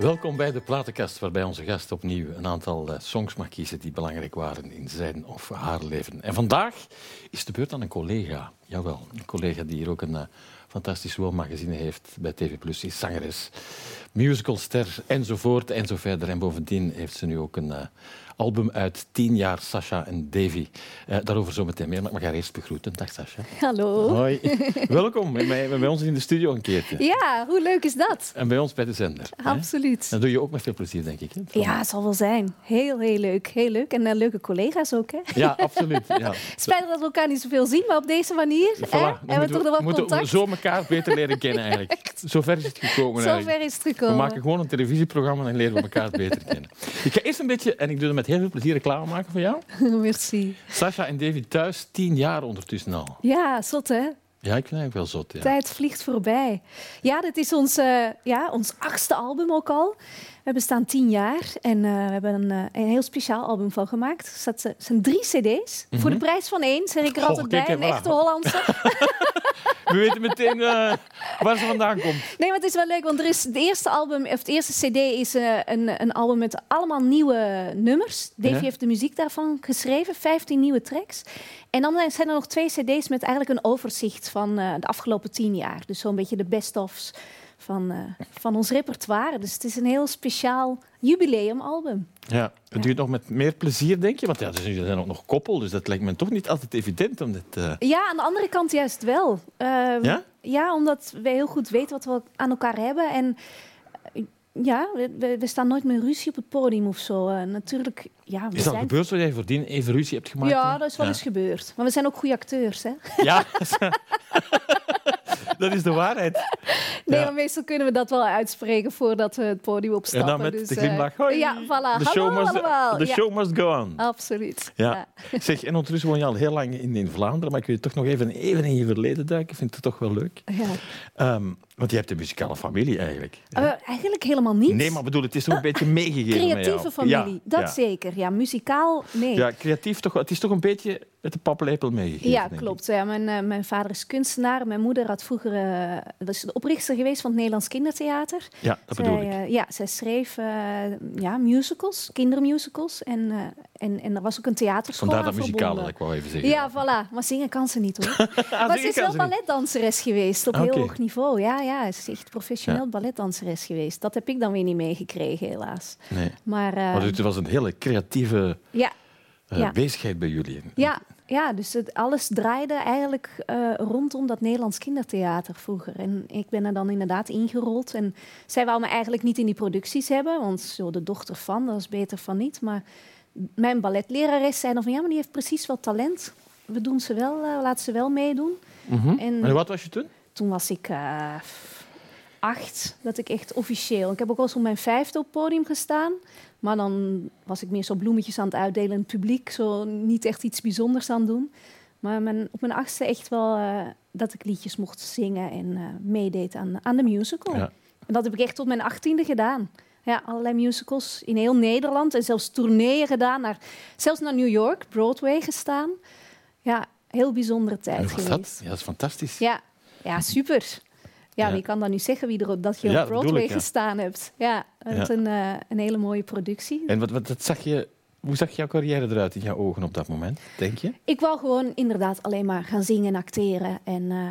Welkom bij de Platenkast, waarbij onze gast opnieuw een aantal eh, songs mag kiezen die belangrijk waren in zijn of haar leven. En vandaag is de beurt aan een collega. Jawel, een collega die hier ook een uh, fantastisch woonmagazine heeft bij TV+. is zangeres, musicalster enzovoort en zo verder. En bovendien heeft ze nu ook een uh, album uit tien jaar, Sasha en Davy. Uh, daarover zometeen meer, maar ik mag haar eerst begroeten. Dag Sasha. Hallo. Hoi. Welkom bij, bij, ons in de studio een keertje. Ja, hoe leuk is dat? En bij ons bij de zender. Absoluut. Hè? Dat doe je ook met veel plezier, denk ik. Hè? Ja, het zal wel zijn. Heel, heel leuk. Heel leuk. En uh, leuke collega's ook, hè? Ja, absoluut. Ja. Spijtig dat we elkaar niet zoveel zien, maar op deze manier voilà. hebben we toch nog wat contact. We zo elkaar beter leren kennen, eigenlijk. Zover is het gekomen. Zo ver is het gekomen. We maken gewoon een televisieprogramma en leren we elkaar beter kennen. Ik ga eerst een beetje, en ik doe het met heel veel plezier, reclame maken voor jou. Merci. Sasha en David thuis, tien jaar ondertussen al. Ja, zot hè? Ja, ik vind het wel zot. Ja. Tijd vliegt voorbij. Ja, dit is ons, uh, ja, ons achtste album ook al. We bestaan tien jaar en uh, we hebben een, uh, een, heel speciaal album van gemaakt. Het zijn drie cd's. Voor de prijs van één, zeg ik er altijd bij. Een echte Hollandse. we weten meteen waar ze vandaan komt. Nee, maar het is wel leuk, want er is het eerste album, of het eerste cd is een, een album met allemaal nieuwe nummers. Davy ja? heeft de muziek daarvan geschreven, 15 nieuwe tracks. En dan zijn er nog twee cd's met eigenlijk een overzicht van de afgelopen tien jaar. Dus zo'n beetje de best-ofs van, uh, van ons repertoire. Dus het is een heel speciaal jubileumalbum. Ja, het ja. duurt nog met meer plezier, denk je? Want ja, ze zijn ook nog koppel, dus dat lijkt me toch niet altijd evident om dit... Uh... Ja, aan de andere kant juist wel. Uh, ja? Ja, omdat wij heel goed weten wat we aan elkaar hebben. En ja, we, we, staan nooit meer ruzie op het podium of zo. Natuurlijk, ja, we is dat zijn... gebeurd dat jij voordien even ruzie hebt gemaakt? Ja, dat is wel ja. eens gebeurd. Maar we zijn ook goede acteurs, hè? Ja, dat is de waarheid. Nee, maar meestal kunnen we dat wel uitspreken voordat we het podium opstappen. En dan met dus, de glimlach. Uh, ja, voilà. The Hallo show must, allemaal. The show must go on. Absoluut. Ja. Zeg, en ondertussen woon je al heel lang in, in Vlaanderen, maar ik wil je toch nog even, even in je verleden duiken. Ik vind het toch wel leuk. Ja. Um, want je hebt een muzikale familie eigenlijk. Uh, eigenlijk helemaal niet. Nee, maar bedoel, het is toch een beetje meegegeven Creatieve familie, ja, dat ja. zeker. Ja, muzikaal, nee. Ja, creatief toch, het is toch een beetje met de paplepel meegegeven. Ja, klopt. Ja, mijn, uh, mijn vader is kunstenaar. Mijn moeder had vroeger, was de oprichter geweest van het Nederlands Kindertheater. Ja, dat zij, bedoel ik. Ja, zij schreef ja, musicals, kindermusicals. En, en, en er was ook een theaterschool Vandaar dat muzikale, dat ik wou even zeggen. Ja, voilà. Maar zingen kan ze niet hoor. ah, maar ze is wel balletdanseres geweest op okay. heel hoog niveau. Ja, ja, is echt professioneel ja. balletdanseres geweest. Dat heb ik dan weer niet meegekregen, helaas. Nee. Maar, maar het was een hele creatieve ja. ja. bezigheid bij jullie. Ja, ja, dus het, alles draaide eigenlijk uh, rondom dat Nederlands kindertheater vroeger. En ik ben er dan inderdaad ingerold. En zij wou me eigenlijk niet in die producties hebben, want zo de dochter van, dat is beter van niet. Maar mijn balletlerares zei dan van ja, maar die heeft precies wel talent. We doen ze wel, laten ze wel meedoen. Mm -hmm. en, en wat was je toen? Toen was ik uh, acht, dat ik echt officieel. Ik heb ook al eens op mijn vijfde op het podium gestaan. Maar dan was ik meer zo bloemetjes aan het uitdelen in het publiek. Zo niet echt iets bijzonders aan doen. Maar mijn, op mijn achtste echt wel uh, dat ik liedjes mocht zingen en uh, meedeed aan, aan de musical. Ja. En dat heb ik echt tot mijn achttiende gedaan. Ja, allerlei musicals in heel Nederland en zelfs tourneeën gedaan. Naar, zelfs naar New York, Broadway gestaan. Ja, heel bijzondere tijd geweest. Dat? Ja, dat is fantastisch. Ja, ja super. Ja, ja, wie kan dan nu zeggen wie er, dat je op ja, Broadway ik, ja. gestaan hebt? Ja, het. Een, uh, een hele mooie productie. En wat, wat dat zag je, hoe zag jouw carrière eruit in jouw ogen op dat moment, denk je? Ik wou gewoon inderdaad alleen maar gaan zingen en acteren. En, uh,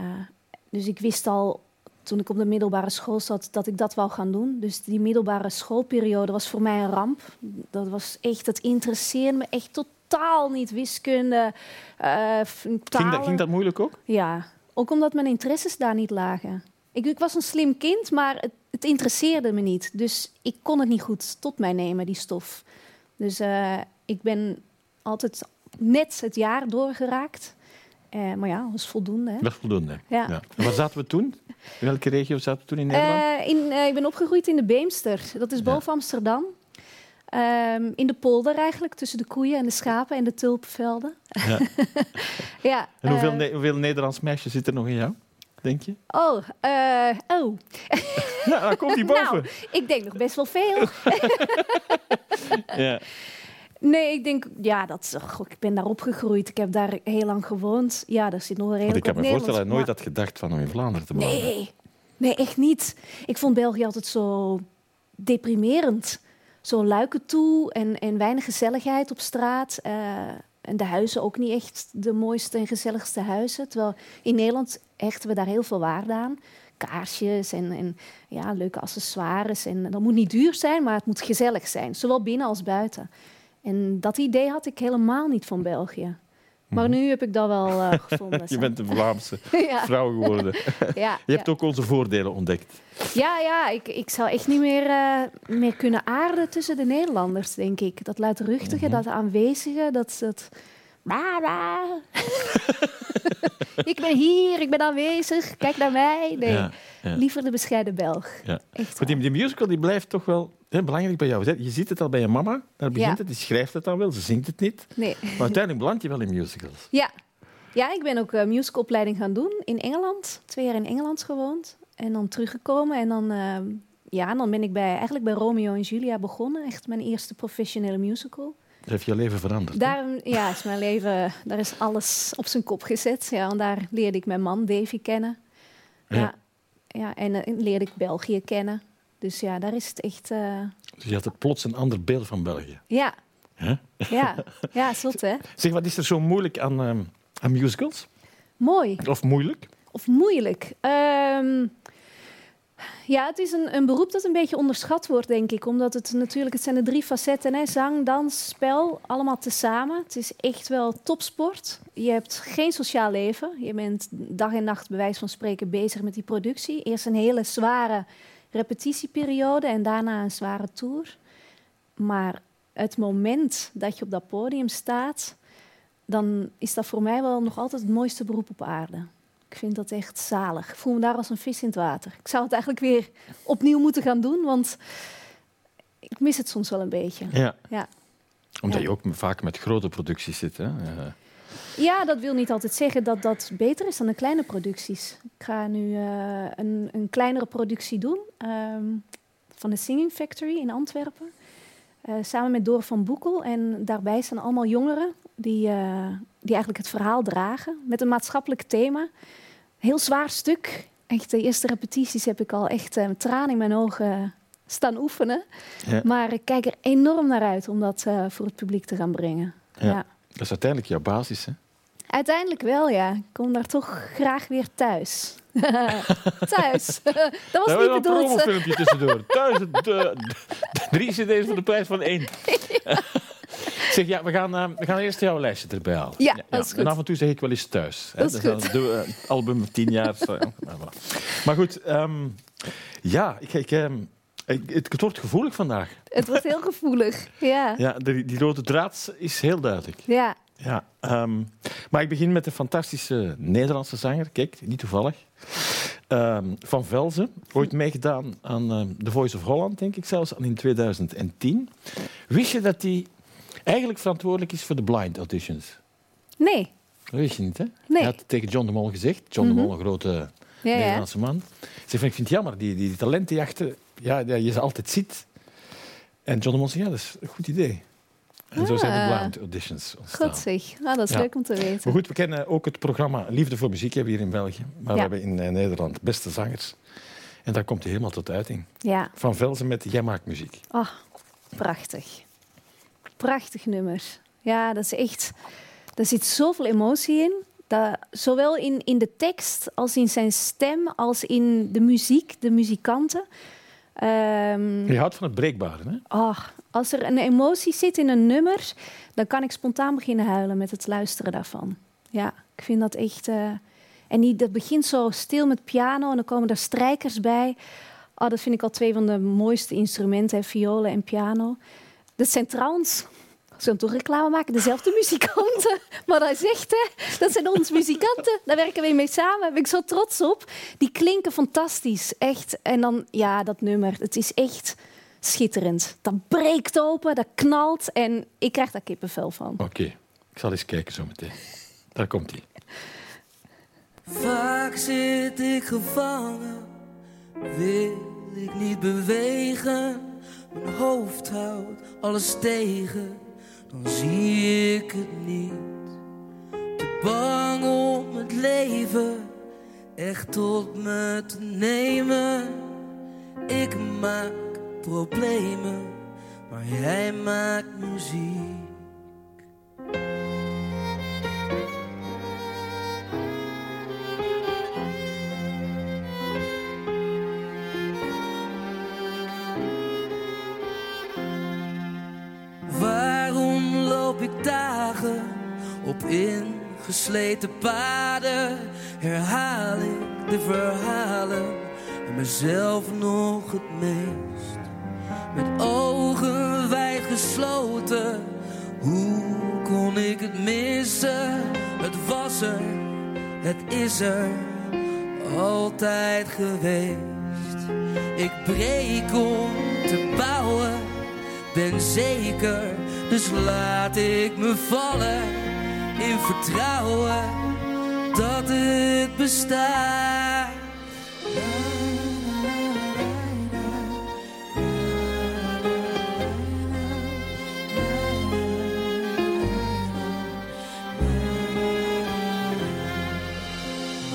dus ik wist al toen ik op de middelbare school zat dat ik dat wou gaan doen. Dus die middelbare schoolperiode was voor mij een ramp. Dat was echt, het interesseerde me echt totaal niet. Wiskunde, uh, ging dat, ging dat moeilijk ook? Ja, ook omdat mijn interesses daar niet lagen. Ik, ik, was een slim kind, maar het, het, interesseerde me niet. Dus ik kon het niet goed tot mij nemen, die stof. Dus uh, ik ben altijd net het jaar doorgeraakt. Uh, maar ja, dat was voldoende. Hè? Dat is voldoende. Ja. waar zaten we toen? In welke regio zaten we toen in Nederland? Uh, in, ik ben opgegroeid in de Beemster. Dat is boven ja. Amsterdam. Um, in de polder eigenlijk, tussen de koeien en de schapen en de tulpenvelden. Ja. ja, en hoeveel, ne hoeveel Nederlands meisjes zit er nog in jou? denk je? Oh, uh, oh. Ja, dan komt hij boven. nou, ik denk nog best wel veel. ja. Nee, ik denk, ja, dat, ik ben daar opgegroeid. Ik heb daar heel lang gewoond. Ja, daar zit nog een redelijk Want ik kan me voorstellen, maar... nooit had gedacht van om in Vlaanderen te wonen. Nee, nee, echt niet. Ik vond België altijd zo deprimerend. Zo luiken toe en, en weinig gezelligheid op straat. Uh, en de huizen ook niet echt de mooiste en gezelligste huizen. Terwijl in Nederland hechten we daar heel veel waarde aan. Kaarsjes en, en ja, leuke accessoires. En dat moet niet duur zijn, maar het moet gezellig zijn. Zowel binnen als buiten. En dat idee had ik helemaal niet van België. Maar mhm. nu heb ik dat wel uh, gevonden. je bent een Vlaamse vrouw geworden. ja, je hebt ook onze voordelen ontdekt. Ja, ja ik, ik zou echt niet meer, uh, meer kunnen aarden tussen de Nederlanders, denk ik. Dat luidruchtige, mm dat aanwezige, dat... dat ik ben hier, ik ben aanwezig, kijk naar mij. Nee, liever de bescheiden Belg. Ja. Echt die, die musical die blijft toch wel belangrijk bij jou. Je ziet het al bij je mama, daar begint het, die schrijft het dan wel, ze zingt het niet. Nee. Maar uiteindelijk beland je wel in musicals. Ja, ja ik ben ook uh, musicalopleiding gaan doen in Engeland. Twee jaar in Engeland gewoond en dan teruggekomen. En dan, uh, ja, dan ben ik bij, eigenlijk bij Romeo en Julia begonnen. Echt mijn eerste professionele musical. Dat heeft je leven veranderd? Daar, ja, is mijn leven, daar is alles op zijn kop gezet. Ja, en daar leerde ik mijn man Davy kennen. Ja. ja, en, en eh, leerde ik België kennen. Dus ja, daar is het echt... Uh... Dus je had het plots een ander beeld van België. Ja. Ja, ja zot hè. Zeg, wat is er zo moeilijk aan, uh, aan musicals? Mooi. Of moeilijk? Of moeilijk? Um, ja, het is een, een beroep dat een beetje onderschat wordt, denk ik. Omdat het natuurlijk, het zijn de drie facetten, hè? zang, dans, spel, allemaal tezamen. Het is echt wel topsport. Je hebt geen sociaal leven. Je bent dag en nacht, bij wijze van spreken, bezig met die productie. Eerst een hele zware repetitieperiode en daarna een zware tour. Maar het moment dat je op dat podium staat, dan is dat voor mij wel nog altijd het mooiste beroep op aarde. Ik vind dat echt zalig. Ik voel me daar als een vis in het water. Ik zou het eigenlijk weer opnieuw moeten gaan doen, want ik mis het soms wel een beetje. Ja. ja. Omdat je ook vaak met grote producties zit. Hè? Ja, dat wil niet altijd zeggen dat dat beter is dan de kleine producties. Ik ga nu uh, een, een, kleinere productie doen um, van de Singing Factory in Antwerpen. Uh, samen met Door van Boekel. En daarbij zijn allemaal jongeren die, uh, die eigenlijk het verhaal dragen. Met een maatschappelijk thema. Heel zwaar stuk. Echt, de eerste repetities heb ik al echt uh, tranen in mijn ogen staan oefenen. Ja. Maar ik kijk er enorm naar uit om dat voor het publiek te gaan brengen. Ja. ja. Dat is uiteindelijk jouw basis, hè? Uiteindelijk wel, ja. Ik kom daar toch graag weer thuis. thuis. dat was niet bedoeld. een filmpje tussendoor. thuis, de, de, drie cd's voor de prijs van één. Zeg, ja, we gaan, uh, we gaan eerst jouw lijstje erbij halen. Ja, dat is goed. En af en toe zeg ik wel eens thuis. Dat is goed. Doe, uh, album tien jaar. maar goed, um, ja, ik, ik, um, het, het, wordt gevoelig vandaag. Het wordt heel gevoelig, ja. Ja, die, die rode draad is heel duidelijk. Ja. Ja, um, maar ik begin met een fantastische Nederlandse zanger. Kijk, niet toevallig. Um, van Velzen, ooit meegedaan aan uh, The Voice of Holland, denk ik zelfs, al in 2010. Wist je dat hij eigenlijk verantwoordelijk is voor de blind auditions? Nee. Dat wist je niet, hè? Nee. Hij had tegen John de Mol gezegd. John de mhm. Mol, een grote ja, Nederlandse man. Zeg, ik vind het jammer, die, die talentenjachten, ja, je ze altijd ziet. En John zei, ja, dat is een goed idee. En zo zijn de ah. blind auditions ontstaan. Goed zeg. Ah, dat is leuk om te weten. Maar goed, we kennen ook het programma Liefde voor Muziek hebben hier in België. Maar we hebben in eh, Nederland beste zangers. En daar komt hij helemaal tot uiting. Ja. Van Velzen met Jij maakt muziek. Oh, prachtig. Prachtig nummer. Ja, dat is echt... Er zit zoveel emotie in. Dat, zowel in, in de tekst als in zijn stem, als in de muziek, de muzikanten. Um, je houdt van het breekbare, hè? Oh, als er een emotie zit in een nummer, dan kan ik spontaan beginnen huilen met het luisteren daarvan. Ja, ik vind dat echt. Uh, en die, dat begint zo stil met piano en dan komen er strijkers bij. Oh, dat vind ik al twee van de mooiste instrumenten, violen en piano. Dat zijn trouwens, reclame maken, dezelfde muzikanten. Maar dat is echt, hè, dat zijn onze muzikanten. Daar werken we mee samen. Daar ben ik zo trots op. Die klinken fantastisch, echt. En dan, ja, dat nummer, het is echt schitterend. Dat breekt open, dat knalt en ik krijg daar kippenvel van. Oké, ik zal eens kijken zo meteen. Daar komt hij. Vaak zit ik gevangen, wil ik niet bewegen. Mijn hoofd houdt alles tegen, dan zie ik het niet. Te bang om het leven echt tot me te nemen. Ik maak problemen, maar jij maakt muziek. Loop ik dagen op ingesleten paden? Herhaal ik de verhalen en mezelf nog het meest. Met ogen wijd gesloten, hoe kon ik het missen? Het was er, het is er, altijd geweest. Ik breek om te bouwen ben zeker, dus laat ik me vallen in vertrouwen dat het bestaat.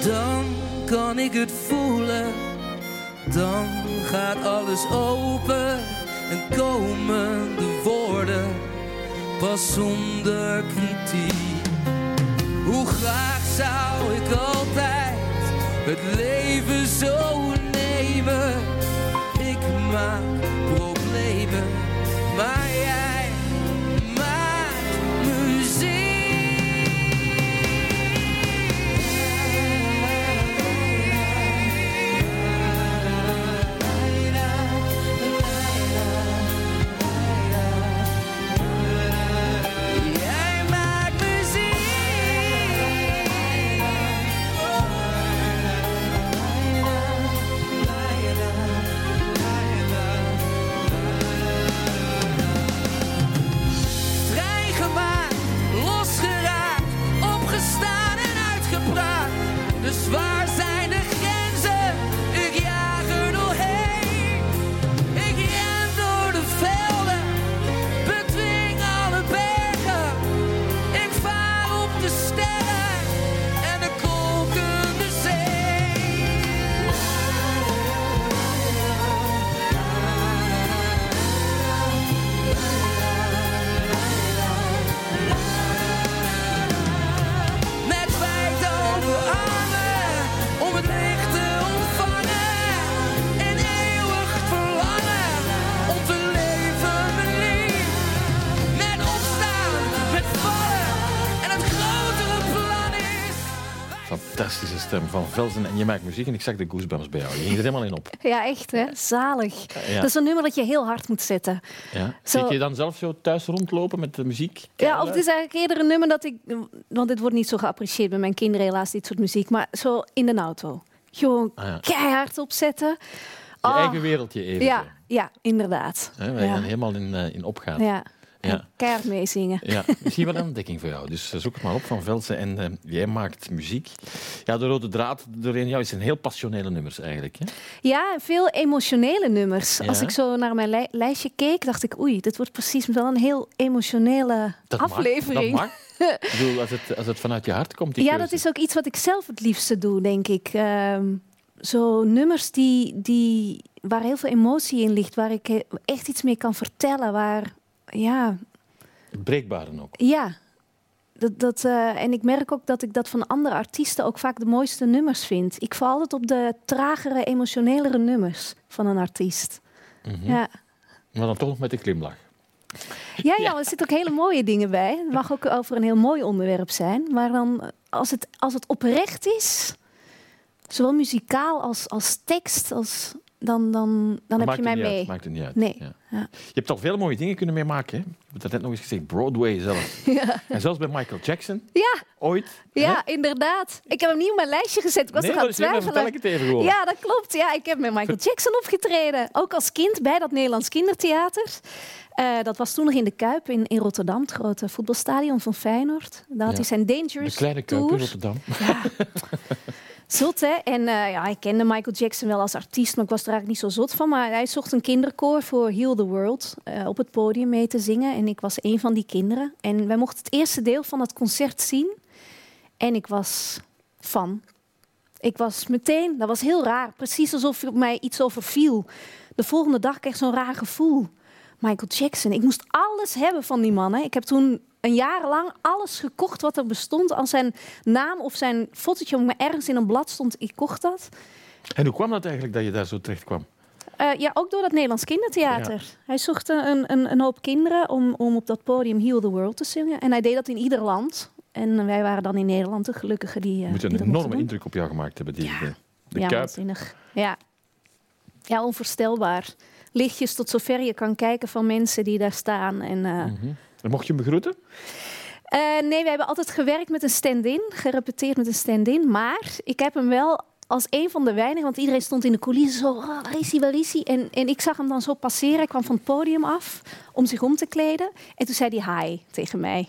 Dan kan ik het voelen, dan gaat alles open en komen de woorden pas zonder kritiek. Hoe graag zou ik altijd het leven zo nemen? Ik maak problemen, maar jij stem van Velzen. En je maakt muziek en ik zag de goosebumps bij jou. Je ging er helemaal in op. Ja, echt hè? Zalig. Ja. Dat is een nummer dat je heel hard moet zetten. Ja. Zo- Zie je dan zelf zo thuis rondlopen met de muziek? Ja, of het is eigenlijk eerder een nummer dat ik... Want dit wordt niet zo geapprecieerd bij mijn kinderen helaas, dit soort muziek. Maar zo in de auto. Gewoon Ah, ja. keihard opzetten. Je Oh, eigen wereldje even. Ja, ja, inderdaad. Hè, waar je ja. dan helemaal in, eh, in opgaat. Ja. Ja. En keihard meezingen. Ja, misschien wel een ontdekking voor jou. Dus eh, zoek het maar op van Velsen. En eh, jij maakt muziek. Ja, de rode draad doorheen jou is een heel passionele nummers eigenlijk. Hè? Ja, veel emotionele nummers. Ja. Als ik zo naar mijn li- lijstje keek, dacht ik... Oei, dit wordt precies wel een heel emotionele Dat mag, aflevering. dat mag. Ik bedoel, als het, als het vanuit je hart komt, die Ja, keuze. dat is ook iets wat ik zelf het liefste doe, denk ik. Ehm, zo nummers die, die, waar heel veel emotie in ligt, waar ik echt iets mee kan vertellen. Waar, ja, Het breekbare ook. ja. Dat, dat, eh, en ik merk ook dat ik dat van andere artiesten ook vaak de mooiste nummers vind. Ik val altijd op de tragere, emotionelere nummers van een artiest. Mhm. Ja. Maar dan toch nog met een glimlach. Ja, ja, er zitten ook hele mooie dingen bij. Het mag ook over een heel mooi onderwerp zijn. Maar dan, als het, als het oprecht is, zowel muzikaal als, als tekst, als, dan, dan, dan heb je mij mee. Uit, maakt het niet uit. Nee. Ja. Ja. Je hebt al veel mooie dingen kunnen meemaken. Hè? Je hebt het net nog eens gezegd. Broadway zelf. Ja. En zelfs bij Michael Jackson. Ja, Ooit. ja, inderdaad. Ik heb hem niet op mijn lijstje gezet. Ik was nee, toch aan dat het twijfelen. ik het even gewoon. Ja, dat klopt. Ja, ik heb met Michael Jackson opgetreden. Ook als kind bij dat Nederlands Kindertheater. Eh, dat was toen nog in de Kuip in, in Rotterdam, het grote voetbalstadion van Feyenoord. Daar had hij zijn De Dangerous kleine kuip in. Rotterdam. Zot, hè? En eh, ja, ik kende Michael Jackson wel als artiest, maar ik was er eigenlijk niet zo zot van. Maar hij zocht een kinderkoor voor Heal the World eh, op het podium mee te zingen. En ik was een van die kinderen. En wij mochten het eerste deel van het concert zien. En ik was fan. Ik was meteen, dat was heel raar. Precies alsof mij iets overviel. de volgende dag kreeg ik zo'n raar gevoel. Michael Jackson. Ik moest alles hebben van die man. Hè. Ik heb toen een jaar lang alles gekocht wat er bestond. Als zijn naam of zijn fotootje maar ergens in een blad stond, ik kocht dat. En hoe kwam dat eigenlijk dat je daar zo terecht kwam? Uh, ja, ook door dat Nederlands kindertheater. Hij zocht een, een, een, hoop kinderen om, om op dat podium Heal the World te zingen. En hij deed dat in ieder land. En wij waren dan in Nederland de gelukkige die. Uh, Moet een enorme indruk op jou gemaakt hebben, die ja. de, de. Ja. ja, onvoorstelbaar. Lichtjes tot zover je kan kijken van mensen die daar staan. En, mm -hmm. en mocht je hem begroeten? Uh, nee, we hebben altijd gewerkt met een stand-in, gerepeteerd met een stand-in. Maar ik heb hem wel als een van de weinigen, want iedereen stond in de coulissen zo, oh, waar is hij, waar is hij? En, en ik zag hem dan zo passeren, hij kwam van het podium af om zich om te kleden. En toen zei hij hi tegen mij.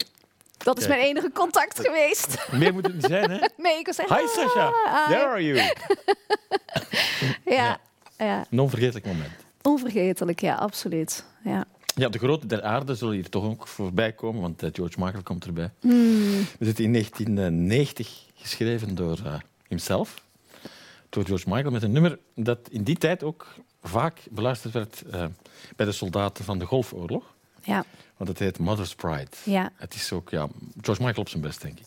Dat is Kijk. mijn enige contact geweest. Meer moet het niet zijn, hè? Nee, ik was echt... Hi Sasha, ah, there are you. Ja, ja, Een onvergetelijk moment. Onvergetelijk, ja, absoluut. Ja. Ja, de grote der aarde zullen hier toch ook voorbij komen, want eh, George Michael komt erbij. Hmm. We zitten in 1990 geschreven door uh, hemzelf, door George Michael, met een nummer dat in die tijd ook vaak beluisterd werd uh, bij de soldaten van de Golfoorlog. Ja, Want het heet Mother's Pride. ja, Het is ook ja, George Michael op zijn best, denk ik.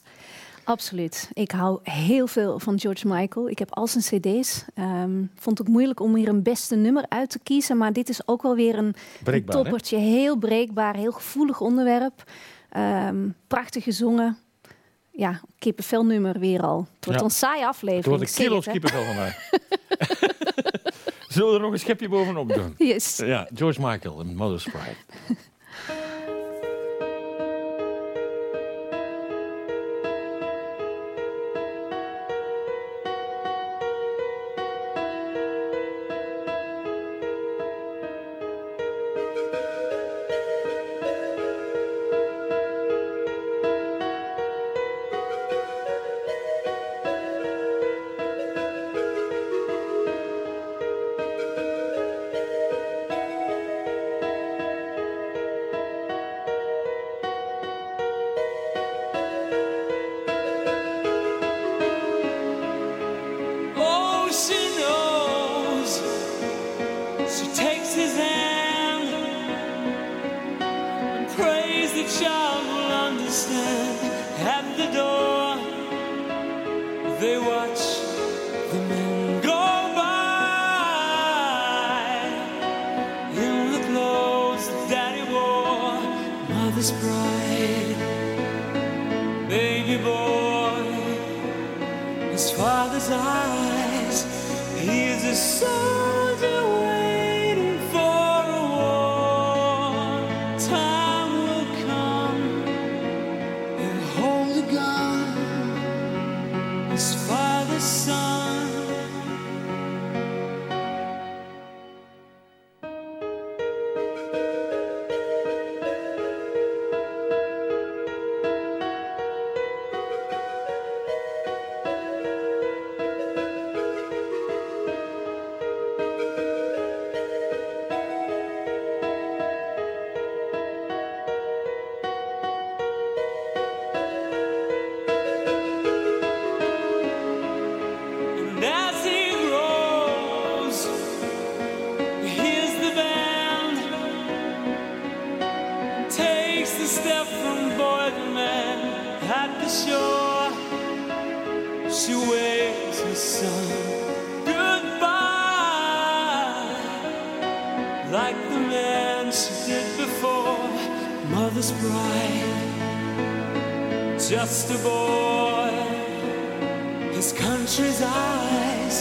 Absoluut. Ik hou heel veel van George Michael. Ik heb al zijn cd's. Ehm, vond het moeilijk om hier een beste nummer uit te kiezen. Maar dit is ook wel weer een, een Breekbaar, hè? toppertje. Heel breekbaar, heel gevoelig onderwerp. Ehm, prachtig gezongen. Ja, kippenvel nummer weer al. Het wordt Ja. een saaie Het aflevering. wordt een ik zeg kilo het, hè. kippenvel van mij. Zullen we er nog een schepje bovenop doen? Yes. Ja, George Michael en Mother's Pride. Like the man she did before. Mother's bride, just a boy his country's eyes.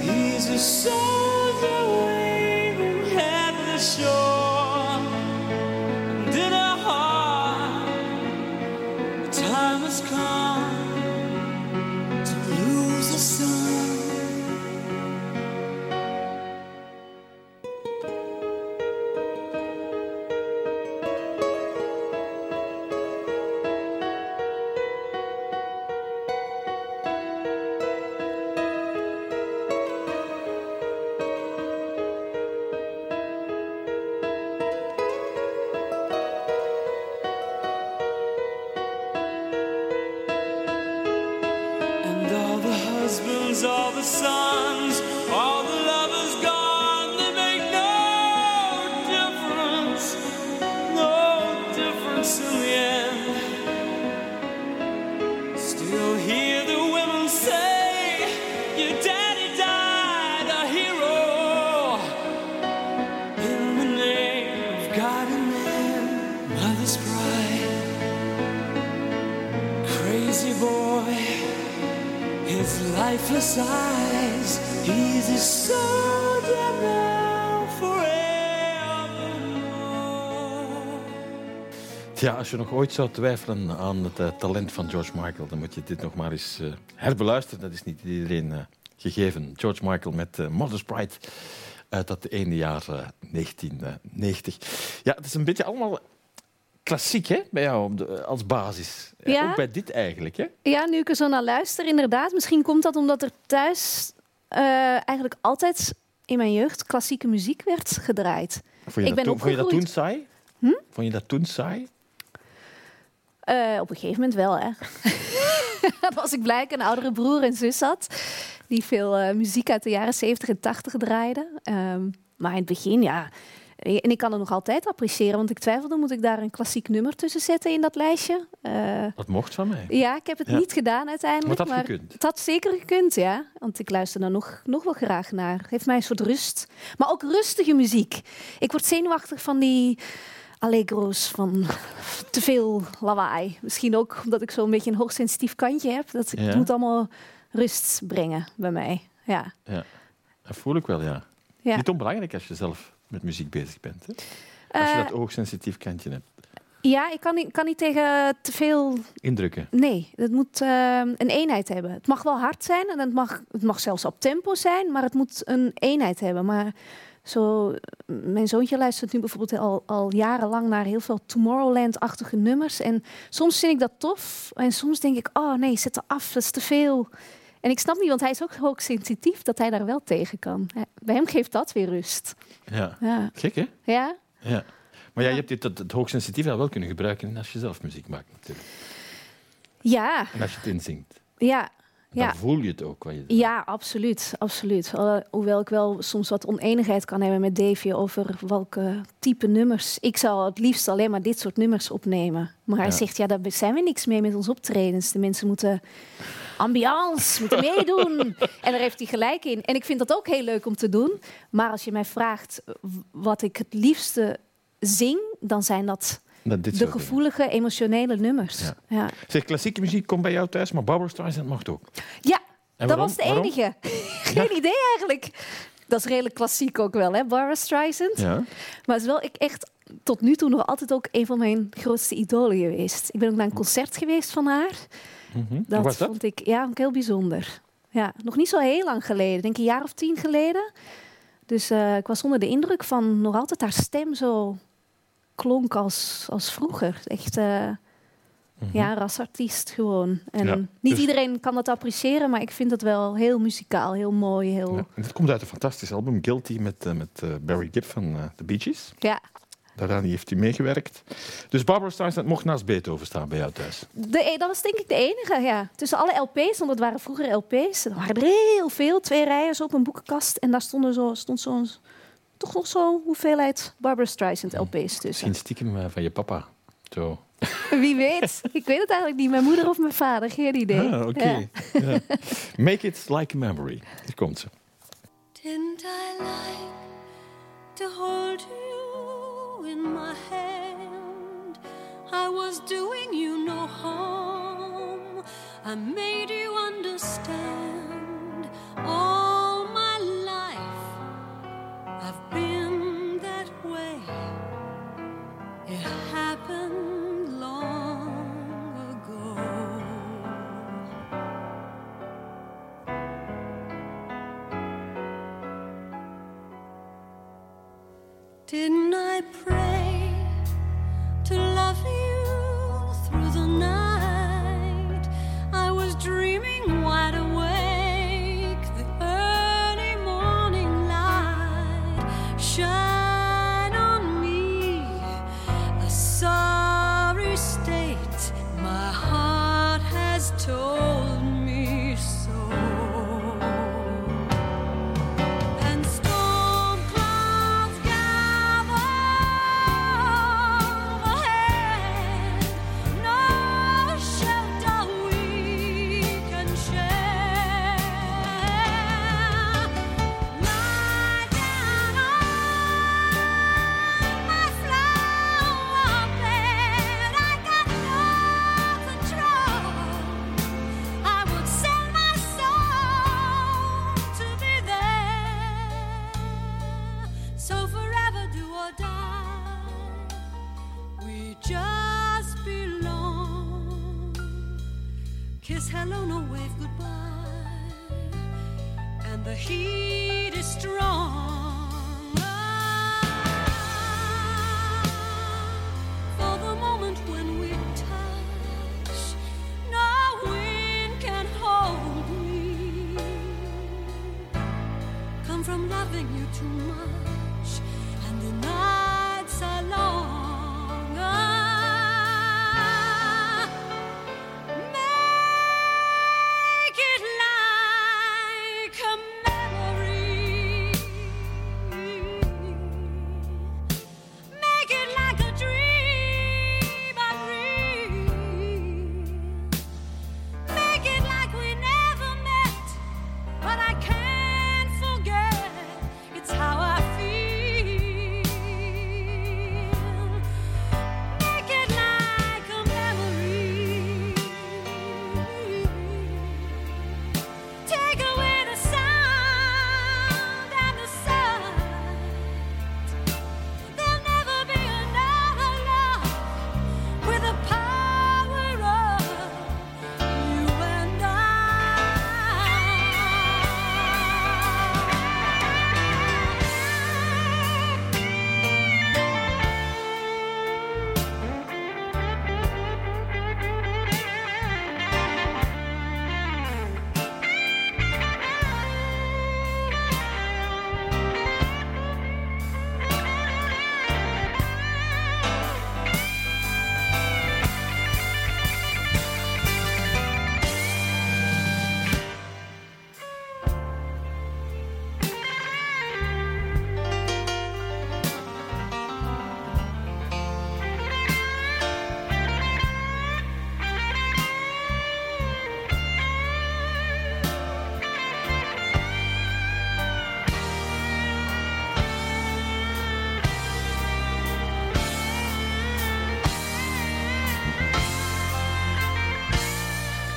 He's a soldier waiting at the shore. Als je nog ooit zou twijfelen aan het eh, talent van George Michael, dan moet je dit nog maar eens eh, herbeluisteren. Dat is niet iedereen eh, gegeven. George Michael met Mother's Pride uit dat ene jaar 1990. Ja, het is een beetje allemaal klassiek hè, bij jou als basis. Ja. Ook bij dit eigenlijk. Hè? Ja, nu ik er zo naar luister, inderdaad. Misschien komt dat omdat er thuis eigenlijk altijd in mijn jeugd klassieke muziek werd gedraaid. Vond je, ik dat, ben toen, vond je dat toen saai? Hm? Vond je dat toen saai? Uh, op een gegeven moment wel, hè. was ik blij dat ik een oudere broer en zus had... die veel uh, muziek uit de jaren 70 en 80 draaiden. Um, maar in het begin, ja... En ik kan het nog altijd appreciëren, want ik twijfelde, moet ik daar een klassiek nummer tussen zetten in dat lijstje? Uh, dat mocht van mij. Ja, ik heb het ja. niet gedaan uiteindelijk. Maar het had maar gekund. Het had zeker gekund, ja. Want ik luister daar nog, nog wel graag naar. Het geeft mij een soort rust. Maar ook rustige muziek. Ik word zenuwachtig van die allegro's, van te veel lawaai. Misschien ook omdat ik zo'n beetje een hoogsensitief kantje heb. Dat ik, Ja. Het moet allemaal rust brengen bij mij. Ja. Ja, dat voel ik wel, ja. Ja. Niet onbelangrijk als je zelf met muziek bezig bent. Hè? Als je Eh, dat oogsensitief kantje hebt. ja, ik kan niet, kan niet tegen te veel Indrukken. Nee, het moet eh, een eenheid hebben. Het mag wel hard zijn en het mag, het mag zelfs op tempo zijn, maar het moet een eenheid hebben. Maar zo, mijn zoontje luistert nu bijvoorbeeld al, al jarenlang naar heel veel Tomorrowland-achtige nummers. En soms vind ik dat tof en soms denk ik, oh nee, zet er af, dat is te veel. En ik snap niet, want hij is ook hoogsensitief, dat hij daar wel tegen kan. Bij hem geeft dat weer rust. Ja. Ja, Gek, hè? ja? Ja. Maar ja, je hebt dit, dat, het hoogsensitieve wel kunnen gebruiken als je zelf muziek maakt, natuurlijk. ja, En als je het inzingt. ja. Dan ja. voel je het ook. Wat je doet. Ja, absoluut. absoluut. Hoewel ik wel soms wat oneenigheid kan hebben met Davy over welke type nummers. Ik zou het liefst alleen maar dit soort nummers opnemen. Maar hij Ja. zegt, ja, daar zijn we niks mee met ons optredens. De mensen moeten ambiance, moeten meedoen. en daar heeft hij gelijk in. En ik vind dat ook heel leuk om te doen. Maar als je mij vraagt wat ik het liefste zing, dan zijn dat Dat dit de dingen. gevoelige, emotionele nummers. Ja. Ja, Zeg, klassieke muziek komt bij jou thuis, maar Barbara Streisand mag ook. ja dat was de Waarom? enige. Geen idee eigenlijk. Dat is redelijk klassiek ook wel, hè, Barbara Streisand. Ja. Maar het is wel ik echt tot nu toe nog altijd ook een van mijn grootste idolen geweest. Ik ben ook naar een concert geweest van haar. Dat, was dat? vond ik ja, ook heel bijzonder. Ja, nog niet zo heel lang geleden, denk ik een jaar of tien geleden. Dus eh, ik was onder de indruk van nog altijd haar stem zo klonk als, als vroeger. Echt eh, Mhm. ja, rasartiest gewoon. En Ja, niet dus- iedereen kan dat appreciëren, maar ik vind het wel heel muzikaal, heel mooi. Heel... Ja. En dit komt uit een fantastisch album, Guilty, met, eh, met eh, Barry Gibb van The Bee Gees. Ja, Daaraan heeft hij meegewerkt. Dus Barbara Streisand mocht naast Beethoven staan bij jou thuis. De, e- dat was denk ik de enige, ja. Tussen alle LP's, want het waren vroeger LP's. Er waren er heel veel, twee rijen op een boekenkast. En daar stonden zo, stond zo'n, toch nog zo'n hoeveelheid Barbara Streisand LP's tussen. Misschien stiekem eh, van je papa. Zo. Wie weet. Ik weet het eigenlijk niet. Mijn moeder of mijn vader, geen idee. Ah. Ja. Ja. Make it like a memory. Hier komt ze. Didn't I like to hold you in my hand? I was doing you no harm. I made you understand. Life I've been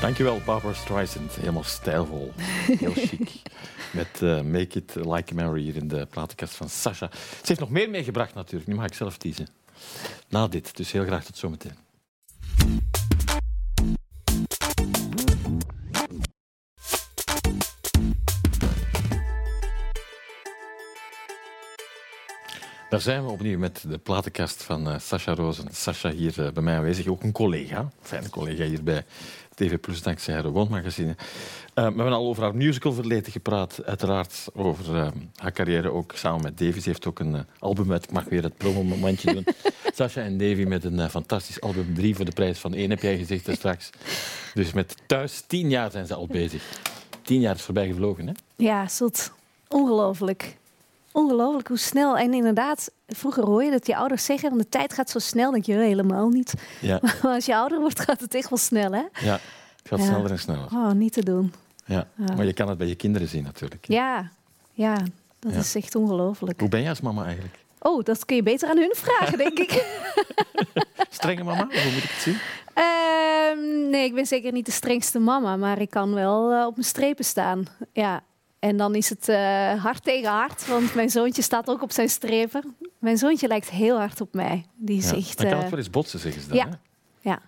Dankjewel, Barbara Streisand. Helemaal stijlvol. Heel chic. Met eh, Make It Like Memory hier in de platenkast van Sasha. Ze heeft nog meer meegebracht natuurlijk. Nu mag ik zelf kiezen. Na dit. Dus heel graag tot zometeen. Daar zijn we opnieuw met de platenkast van eh, Sascha Rozen. Sascha hier eh, bij mij aanwezig, ook een collega, fijne collega hier bij TV Plus, dankzij haar woonmagazine. Eh, we hebben al over haar musicalverleden gepraat, uiteraard over eh, haar carrière ook samen met Davy. Ze heeft ook een eh, album uit, ik mag weer het promomomentje doen. Sascha en Davy met een fantastisch album, drie voor de prijs van één, heb jij gezegd daar straks. Dus met thuis, tien jaar zijn ze al bezig. Tien jaar is voorbij gevlogen, hè? Ja, zot. Ongelooflijk. Ongelooflijk hoe snel. En inderdaad, vroeger hoor je dat je ouders zeggen, want de tijd gaat zo snel. denk je "Oh, helemaal niet. Ja, Maar als je ouder wordt, gaat het echt wel snel, hè? ja. het gaat Ja. sneller en sneller. Oh, niet te doen. Ja. Ja. Maar je kan het bij je kinderen zien natuurlijk. Ja, ja, dat is echt ongelooflijk. Hoe ben je als mama eigenlijk? Oh, dat kun je beter aan hun vragen, denk ik. Strenge mama? Hoe moet ik het zien? Ehm, nee, ik ben zeker niet de strengste mama, maar ik kan wel eh, op mijn strepen staan. Ja. En dan is het eh, hard tegen hard, want mijn zoontje staat ook op zijn strepen. Mijn zoontje lijkt heel hard op mij. Die is Ja. echt. Dan kan eh, het wel eens botsen, zeggen ze dan. ja. hè? ja,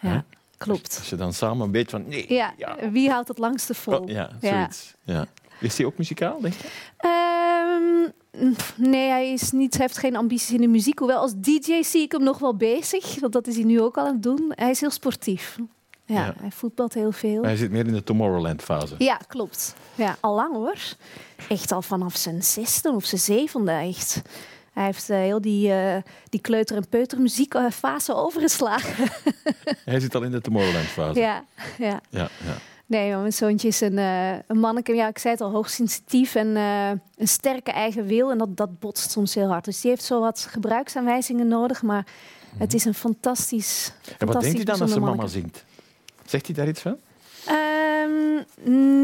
ja, Ja. klopt. Als je dan samen weet van... Nee, Ja, wie houdt het langste vol? Oh, ja, Ja. zoiets. Ja. Is hij ook muzikaal, denk je? Ehm, nee, hij is niet, hij heeft geen ambities in de muziek. Hoewel als DJ zie ik hem nog wel bezig. Want dat is hij nu ook al aan het doen. Hij is heel sportief. Ja, Ja. hij voetbalt heel veel. Hij zit meer in de Tomorrowland-fase. Ja, klopt. Ja, al lang hoor. Echt al vanaf zijn zesde of zijn zevende echt. Hij heeft eh, heel die, eh, die kleuter- en peutermuziekfase overgeslagen. Hij zit al in de Tomorrowland-fase. ja, ja. Ja, ja. Nee, mijn zoontje is een, eh een manneke. Ja, ik zei het al, hoogsensitief en eh, een sterke eigen wil. En dat, dat botst soms heel hard. Dus die heeft zo wat gebruiksaanwijzingen nodig. Maar het is een fantastisch, En wat fantastisch denkt hij dan als zijn mama zingt? Zegt hij daar iets van? Ehm,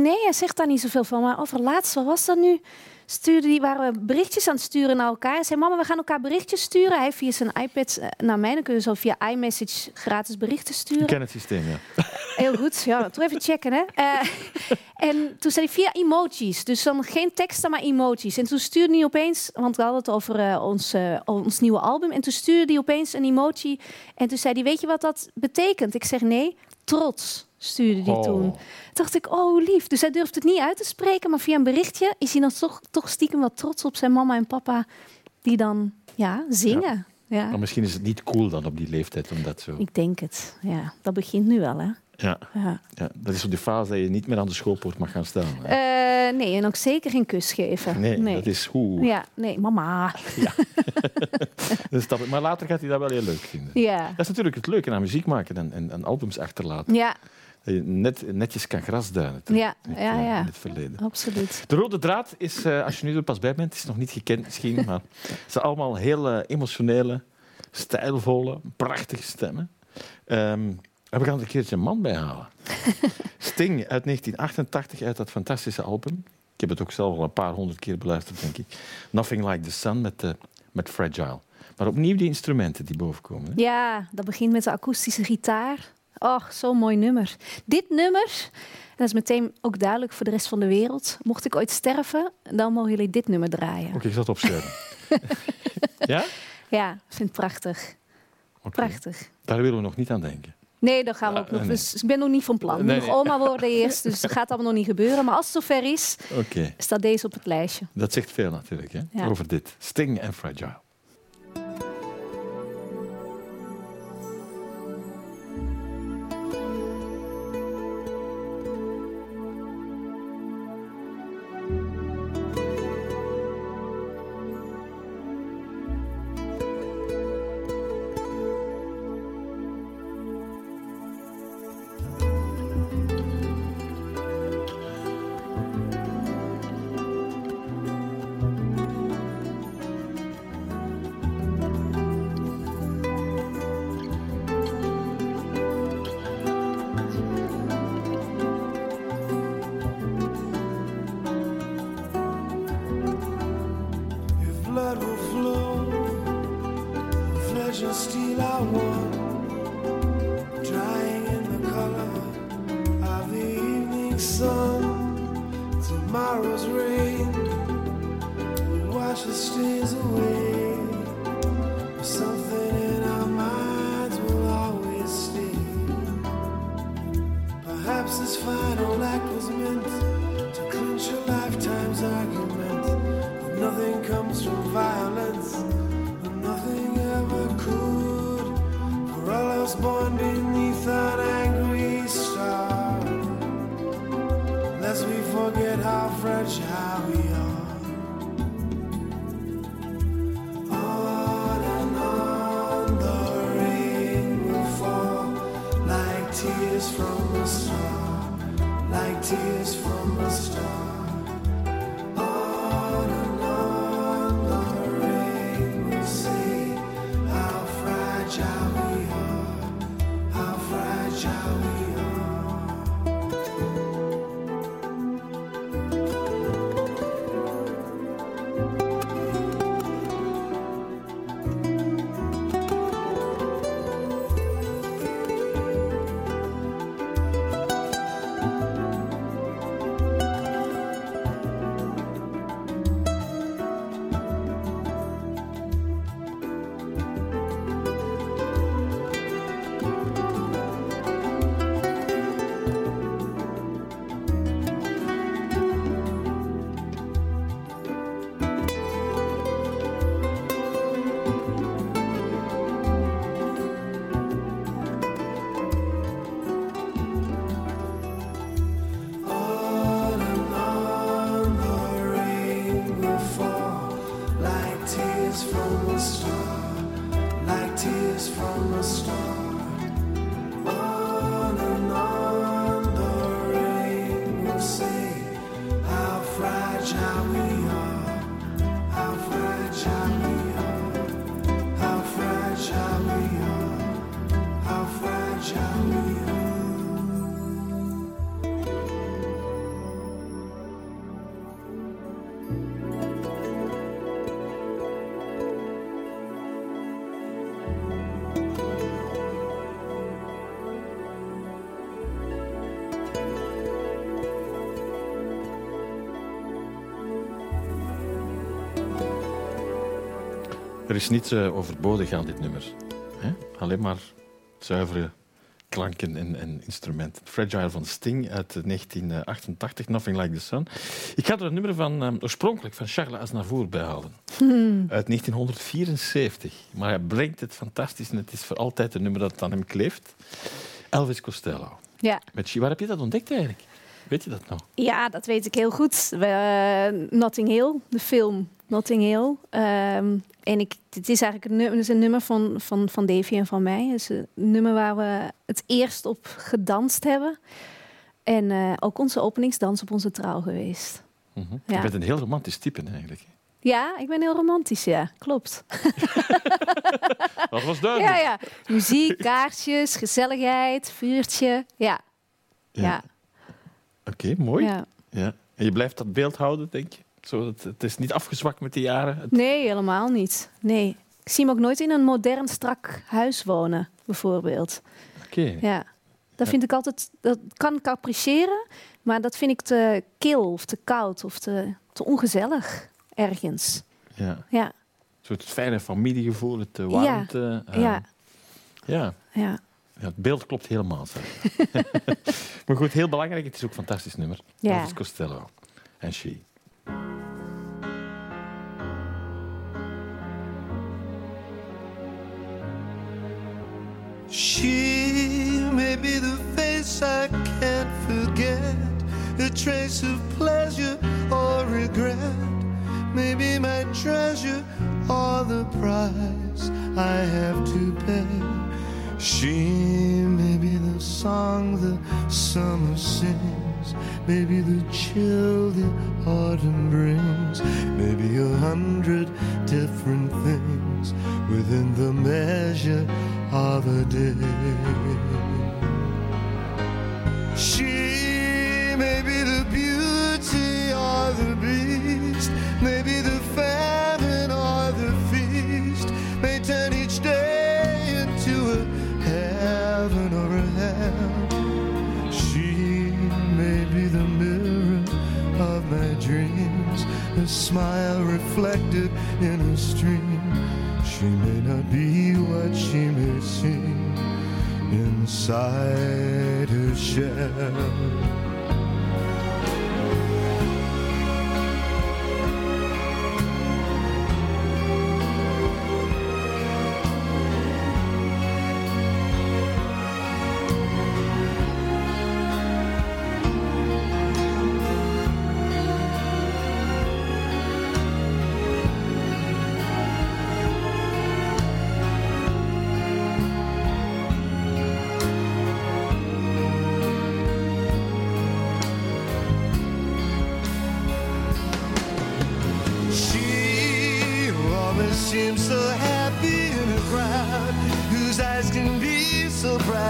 nee, hij zegt daar niet zoveel van. Maar over laatst, wat was dat nu? Stuurde die, waren we berichtjes aan het sturen naar elkaar. Hij zei, mama, we gaan elkaar berichtjes sturen. Hij via zijn iPad eh, naar mij. Dan kun je zo via iMessage gratis berichten Ik sturen. ken het systeem, ja. Heel goed. Ja, toch even checken, hè. Eh, en toen zei hij via emojis. Dus dan geen teksten, maar emojis. En toen stuurde hij opeens... Want we hadden het over eh, ons, ons nieuwe album. En toen stuurde hij opeens een emoji. En toen zei hij, weet je wat dat betekent? Ik zeg, nee, trots stuurde hij Oh. toen. Toen dacht ik, oh lief. Dus hij durft het niet uit te spreken. Maar via een berichtje is hij dan toch, toch stiekem wat trots op zijn mama en papa... die dan, ja, zingen. Ja. Maar misschien is het niet cool dan op die leeftijd om dat zo... Ik denk het. Ja, dat begint nu wel, hè. Ja, Ja. ja, dat is op die fase dat je niet meer aan de schoolpoort mag gaan staan. Eh, nee, en ook zeker geen kus geven. nee, dat is hoe. Ja, nee, mama. Dus dat, maar later gaat hij dat wel heel leuk vinden. Ja. Dat is natuurlijk het leuke aan muziek maken en, en, en albums achterlaten. Ja, Dat je net, netjes kan grasduinen Ja, in het, ja, eh, ja. in het verleden. absoluut. De rode draad is, eh, als je nu er pas bij bent, is nog niet gekend misschien, maar het zijn allemaal heel emotionele, stijlvolle, prachtige stemmen. Ehm, en we gaan er een keertje een man bij halen. Sting uit 1988, uit dat fantastische album. Ik heb het ook zelf al een paar honderd keer beluisterd, denk ik. Nothing Like the Sun met, eh, met Fragile. Maar opnieuw die instrumenten die bovenkomen. hè. Ja, dat begint met de akoestische gitaar. Och, zo'n mooi nummer. Dit nummer, en dat is meteen ook duidelijk voor de rest van de wereld. Mocht ik ooit sterven, dan mogen jullie dit nummer draaien. Oké, ik zal het opschrijven. ja? Ja, ik vind het prachtig. Prachtig. Daar willen we nog niet aan denken. Nee, dat gaan we ook nog. nee. Dus ik ben nog niet van plan. Nee, nog nee. oma worden eerst, dus dat gaat allemaal nog niet gebeuren. Maar als het zover is, staat deze op het lijstje. dat zegt veel natuurlijk hè? Ja. over dit. Sting en Fragile. is away. Er is niets eh, overbodig aan dit nummer. Hè? Alleen maar zuivere klanken en, en instrumenten. Fragile van Sting uit 1988, Nothing Like the Sun. Ik ga er een nummer van, eh, oorspronkelijk van Charles Aznavour bij halen. Uit 1974. Maar hij brengt het fantastisch en het is voor altijd een nummer dat aan hem kleeft. Elvis Costello. Ja. Met. Waar heb je dat ontdekt eigenlijk? Weet je dat nou? ja, dat weet ik heel goed. Eh, Notting Hill, de film Notting Hill. Ehm, en ik, het is eigenlijk een nummer, het is een nummer van, van, van Davy en van mij. Het is een nummer waar we het eerst op gedanst hebben. En eh, ook onze openingsdans op onze trouw geweest. Mhm. Ja. Je bent een heel romantisch type eigenlijk. Ja, ik ben heel romantisch, ja. Klopt. Dat was duidelijk. Ja, ja. Muziek, kaarsjes, gezelligheid, vuurtje. Ja, ja, Oké, mooi. ja. Ja. En je blijft dat beeld houden, denk je? Zo, het, het is niet afgezwakt met de jaren. Het- Nee, helemaal niet. Nee. Ik zie hem ook nooit in een modern, strak huis wonen, bijvoorbeeld. Oké. Ja. Dat vind ik altijd... Dat kan ik appreciëren, maar dat vind ik te kil of te koud of te, te ongezellig ergens. Ja. Ja, Zo het fijne familiegevoel, het eh, warmte. eh, ja, ja. ja. Ja, het beeld klopt helemaal. Maar goed, heel belangrijk, het is ook een fantastisch nummer. Ja. Elvis Costello en She. She may be the face I can't forget, a trace of pleasure or regret. Maybe my treasure or the price I have to pay. She may be the song the summer sings, maybe the chill the autumn brings, maybe a hundred different things within the measure of a day. She may be the beauty or the beast, maybe the famine or the feast, may turn each day into a heaven or a hell. She may be the mirror of my dreams, a smile reflected. She may not be what she may seem inside her shell.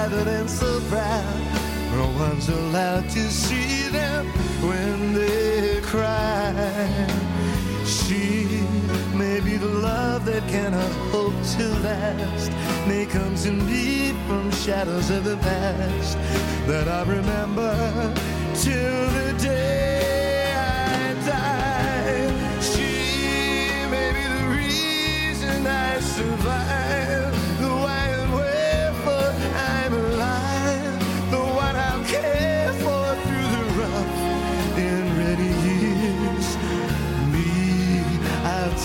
Private and so proud. No one's allowed to see them when they cry. She may be the love that cannot hope to last. May come to me from shadows of the past that I remember till the day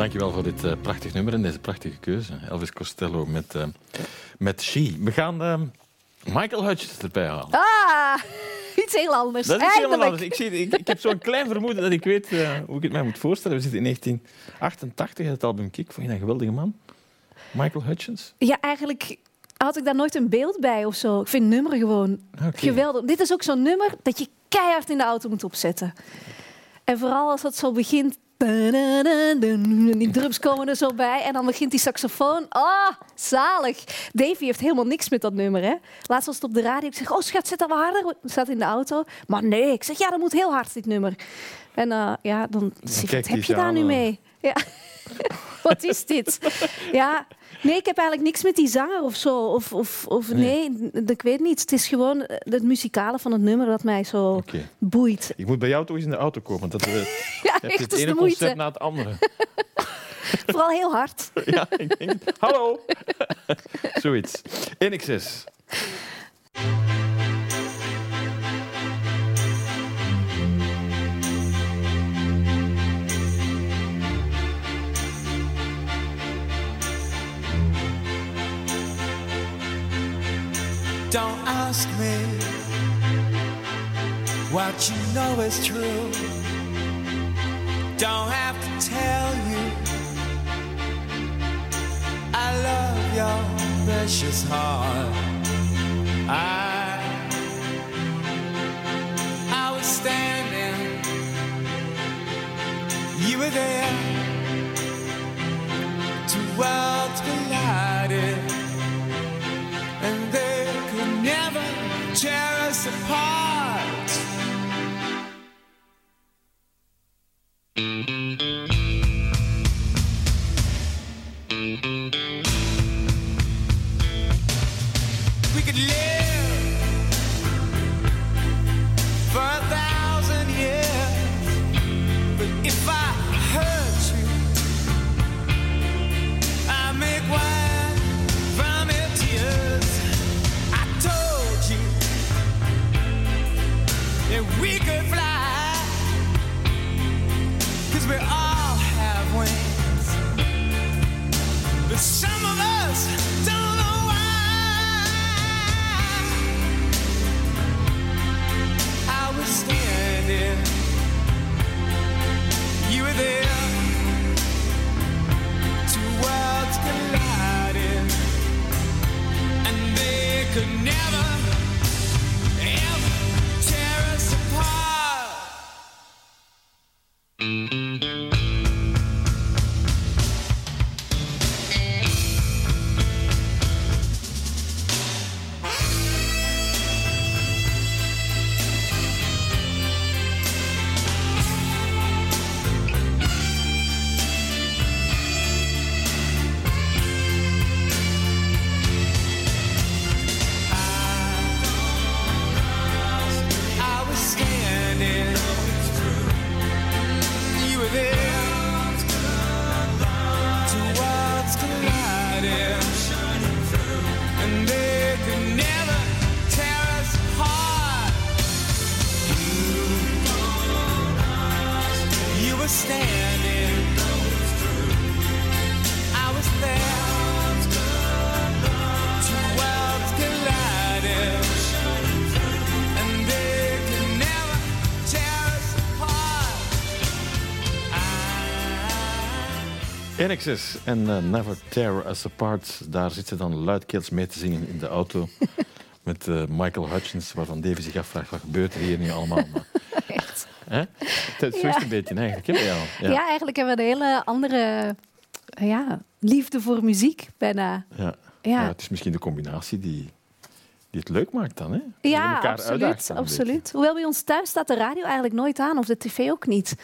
Dankjewel voor dit eh, prachtig nummer en deze prachtige keuze. Elvis Costello met, eh, met She. We gaan eh, Michael Hutchins erbij halen. Ah, iets heel anders. Dat is iets helemaal anders. Ik, zie, ik, ik heb zo'n klein vermoeden dat ik weet hoe ik het mij moet voorstellen. We zitten in 1988, het album Kick. Vond je dat een geweldige man? Michael Hutchins? Ja, eigenlijk had ik daar nooit een beeld bij of zo. Ik vind nummer gewoon geweldig. Dit is ook zo'n nummer dat je keihard in de auto moet opzetten. En vooral als dat zo begint, die drums komen er zo bij. En dan begint die saxofoon. Ah, zalig. Davy heeft helemaal niks met dat nummer. Hè? Laatst was het op de radio. Ik zeg, oh schat, zet dat wel harder. Zat in de auto. Maar nee, ik zeg, ja, dat moet heel hard, dit nummer. En eh, ja, dan zeg wat heb je daar nu eh. mee? Ja. wat is dit? Ja, nee, ik heb eigenlijk niks met die zanger of zo. Of, of, of nee, ik weet niet. Het is gewoon het muzikale van het nummer dat mij zo boeit. Ik moet bij jou toch eens in de auto komen. Want dat, eh, je Ja, hebt echt, het ene concert moeite. na het andere. Vooral heel hard. ja, ik denk, hallo. Zoiets. NXS. Don't ask me what you know is true. Don't have to tell you I love your precious heart. I I was standing, you were there. Two worlds apart. En eh, Never Tear Us Apart. Daar zit ze dan luidkeels mee te zingen in de auto. Met eh, Michael Hutchins, waarvan Davy zich afvraagt... wat gebeurt er hier nu allemaal? Maar, Echt. hè? Het is Ja. een beetje eigenlijk, hè, bij jou? Ja. eigenlijk hebben we een hele andere ja, liefde voor muziek bijna. Ja. Ja, Ja, het is misschien de combinatie die, die het leuk maakt dan, hè? Ja absoluut. absoluut. Hoewel bij ons thuis staat de radio eigenlijk nooit aan, of de tv ook niet.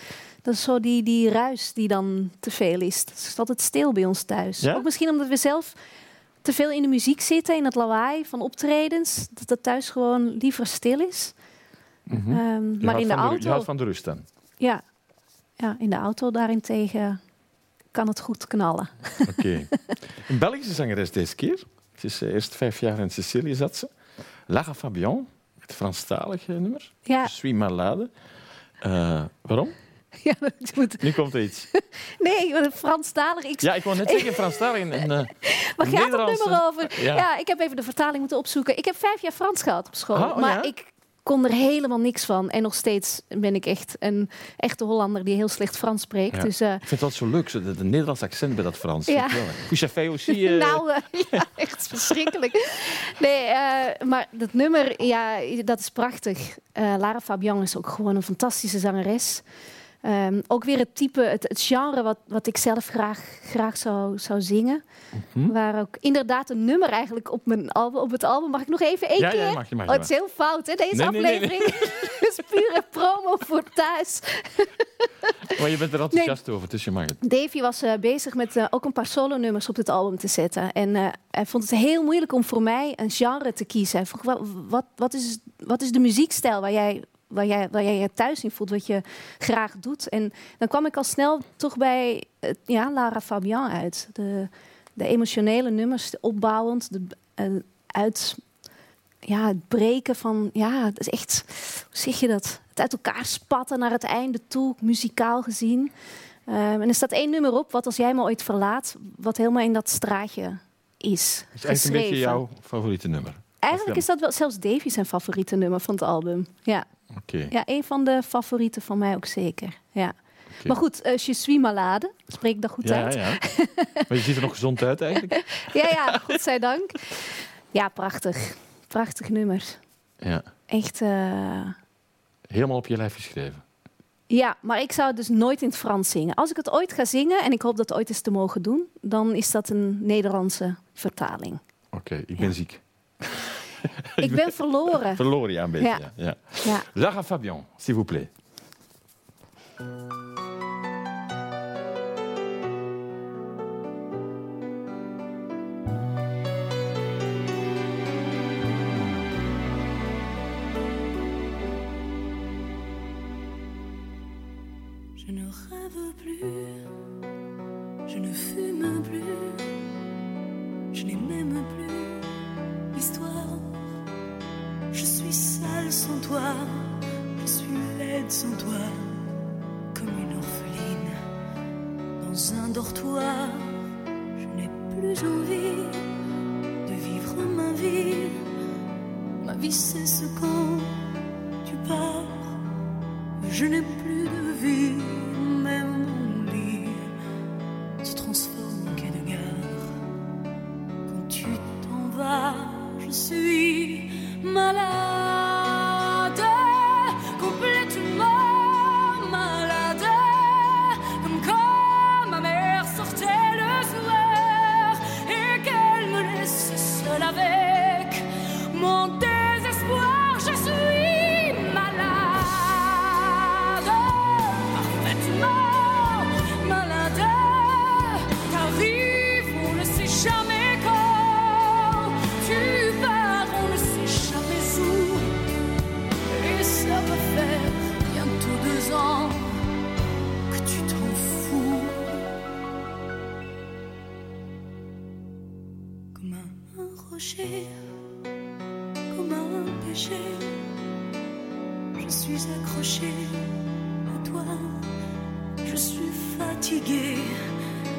Dat is zo die, die ruis die dan te veel is. Het is altijd stil bij ons thuis. Ja? Ook misschien omdat we zelf te veel in de muziek zitten, in het lawaai van optredens. Dat het thuis gewoon liever stil is. Je maar in de van auto... je houdt van de rust dan? Ja. ja, in de auto daarentegen kan het goed knallen. Oké. Een Belgische zangeres deze keer. Ze is eh, eerst vijf jaar in Sicilië zat ze. Lara Fabian, het Franstalige nummer. Ja, suis malade. Eh, waarom? ja moet... Nu komt er iets. Nee, Franstalig. Ik... Ja, ik wou net zeggen Franstalig. En, eh, Waar gaat het nummer over? Ja. Ja. ik heb even de vertaling moeten opzoeken. Ik heb vijf jaar Frans gehad op school. Oh maar ja? ik kon er helemaal niks van. En nog steeds ben ik echt een echte Hollander die heel slecht Frans spreekt. Ja. Dus, eh, ik vind het altijd zo leuk, zo, de, de Nederlandse accent bij dat Frans. Ja. Savez aussi... eh, nou, eh, ja, echt verschrikkelijk. Nee, maar dat nummer, ja, dat is prachtig. Lara Fabian is ook gewoon een fantastische zangeres. Ehm, ook weer het type, het, het genre wat, wat ik zelf graag, graag zou, zou zingen. Mhm. Waar ook inderdaad een nummer eigenlijk op, mijn album, op het album. Mag ik nog even één Ja, keer? ja, mag je, mag je, oh, het is heel fout, hè, deze Nee, nee, nee, aflevering. Het is pure promo voor thuis. Maar je bent er enthousiast over, dus je mag het. Davy was eh, bezig met eh, ook een paar solo-nummers op dit album te zetten. En eh, hij vond het heel moeilijk om voor mij een genre te kiezen. Hij vroeg, wat, wat, is, wat is de muziekstijl waar jij, waar, jij, waar jij je thuis in voelt, wat je graag doet? En dan kwam ik al snel toch bij ja, Lara Fabian uit. De, de emotionele nummers, de opbouwend, de, eh, uit, ja, het breken van, ja, het is echt, hoe zeg je dat? Het uit elkaar spatten naar het einde toe, muzikaal gezien. Ehm, en er staat één nummer op, wat als jij me ooit verlaat, wat helemaal in dat straatje is Het is eigenlijk een beetje jouw favoriete nummer. Eigenlijk is dat wel zelfs Davy zijn favoriete nummer van het album. Ja, Oké. ja een van de favorieten van mij ook zeker. Ja. Maar goed, uh, Je suis malade, spreek ik dat goed Ja, uit? ja. maar je ziet er nog gezond uit eigenlijk. ja, ja, godzijdank. Ja, prachtig. Prachtig nummer. Ja. Echt, eh, Helemaal op je lijf geschreven. ja, maar ik zou het dus nooit in het Frans zingen. Als ik het ooit ga zingen, en ik hoop dat ooit eens te mogen doen, dan is dat een Nederlandse vertaling. Oké, ik ben ziek. Ik ben verloren. Verloren ja een beetje. Ja. Ja. Ja. Lara Fabian, s'il vous plaît. Je n'ai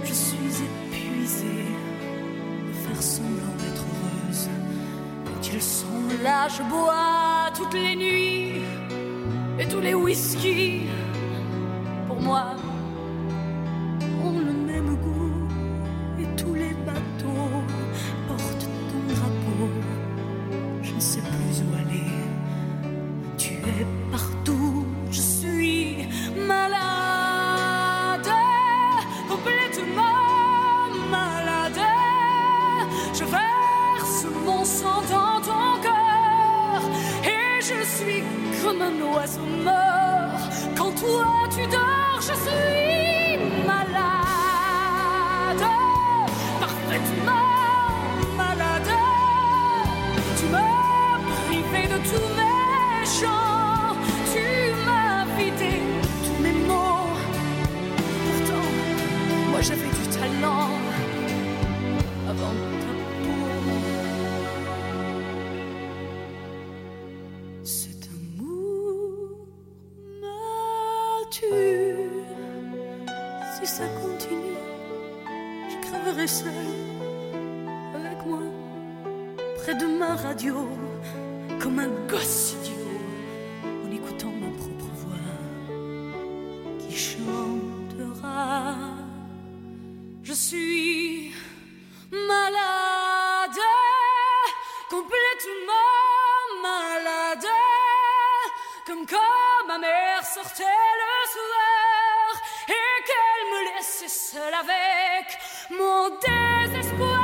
je suis épuisée de faire semblant d'être heureuse. Quand ils sont là, je bois toutes les nuits et tous les whisky. et qu'elle me laisse seule avec mon désespoir.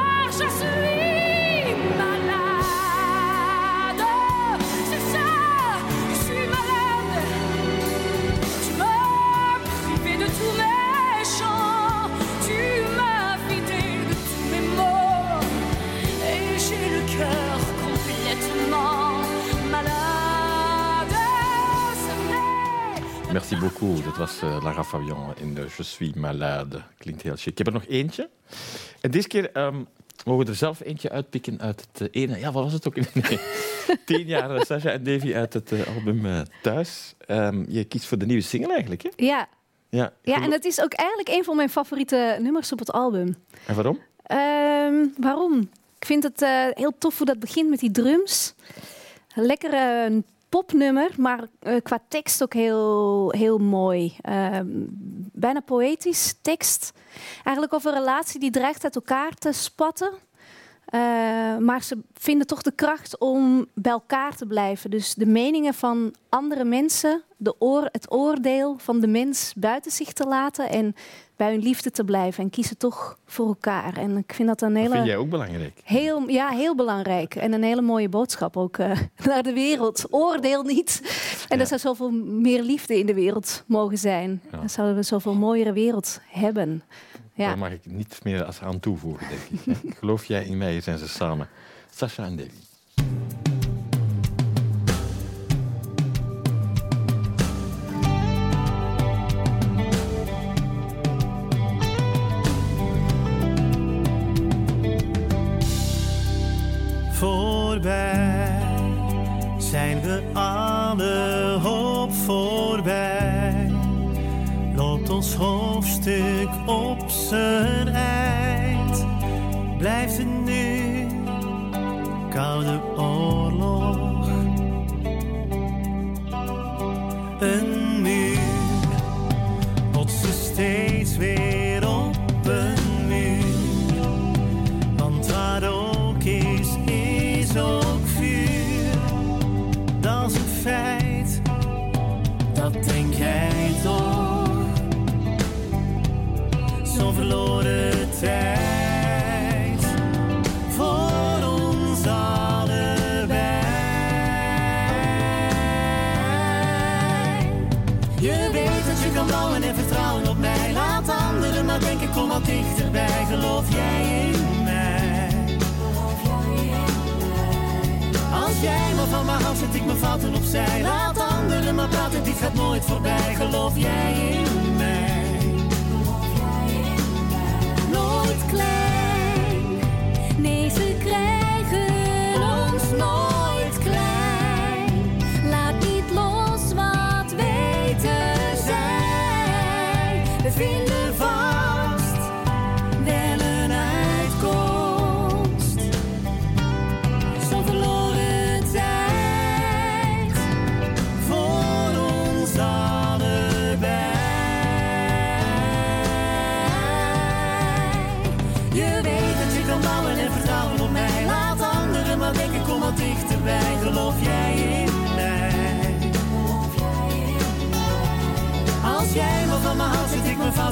Merci beaucoup. Dat was eh, Lara Fabian in de Je suis malade. Klinkt heel chic. Ik heb er nog eentje. En deze keer ehm, mogen we er zelf eentje uitpikken uit het eh, ene... Ja, wat was het ook? Nee. Tien jaar Sasha en Davy uit het eh, album Thuis. Ehm, je kiest voor de nieuwe single eigenlijk, hè? Ja, Ja. ja, en dat is ook eigenlijk een van mijn favoriete nummers op het album. En waarom? Ehm, waarom? Ik vind het heel tof hoe dat begint met die drums. Lekker een popnummer, maar eh, qua tekst ook heel, heel mooi. Ehm, bijna poëtisch tekst. Eigenlijk over een relatie die dreigt uit elkaar te spatten. Eh, maar ze vinden toch de kracht om bij elkaar te blijven. Dus de meningen van andere mensen, de oor, het oordeel van de mens buiten zich te laten en bij hun liefde te blijven en kiezen toch voor elkaar. En ik vind dat een Dat hele. vind jij ook belangrijk. Heel, ja, heel belangrijk. En een hele mooie boodschap ook eh, naar de wereld. Oordeel niet. En Ja. er zou zoveel meer liefde in de wereld mogen zijn. Ja. Dan zouden we zoveel mooiere wereld hebben. Ja. Daar mag ik niets meer als aan toevoegen, denk ik. Geloof jij in mij, zijn ze samen. Sasha en Davy. Opzij. Laat anderen maar praten, dit gaat nooit voorbij. Geloof jij in mij? nooit klein. Nee, ze krijgen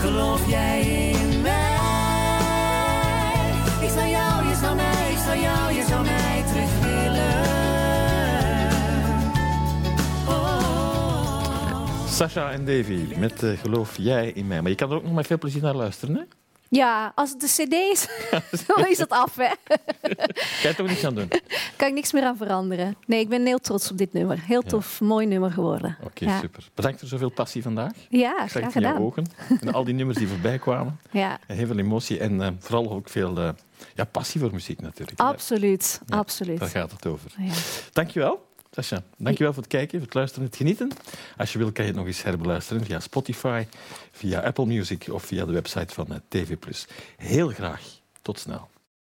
Geloof jij in mij? Ik zou jou, je zou mij, ik zou jou, je zou mij. Oh. Sasha en Davy met eh, Geloof jij in mij. Maar je kan er ook nog met veel plezier naar luisteren, hè? Ja, als het de CD is, dan is het af, hè? Kan je toch niks aan doen? Kan ik niks meer aan veranderen. Nee, ik ben heel trots op dit nummer. Heel tof, mooi nummer geworden. Oké, ja. super. Bedankt voor zoveel passie vandaag. Ja, Ik graag in gedaan. ogen. En al die nummers die voorbij kwamen. Ja, En heel veel emotie en eh, vooral ook veel eh, ja, passie voor muziek natuurlijk. absoluut, Ja, absoluut. Daar gaat het over. Ja. Dankjewel. Tasja, dankjewel voor het kijken, voor het luisteren en het genieten. Als je wil, kan je het nog eens herbeluisteren via Spotify, via Apple Music of via de website van eh, TV+. Heel graag. Tot snel.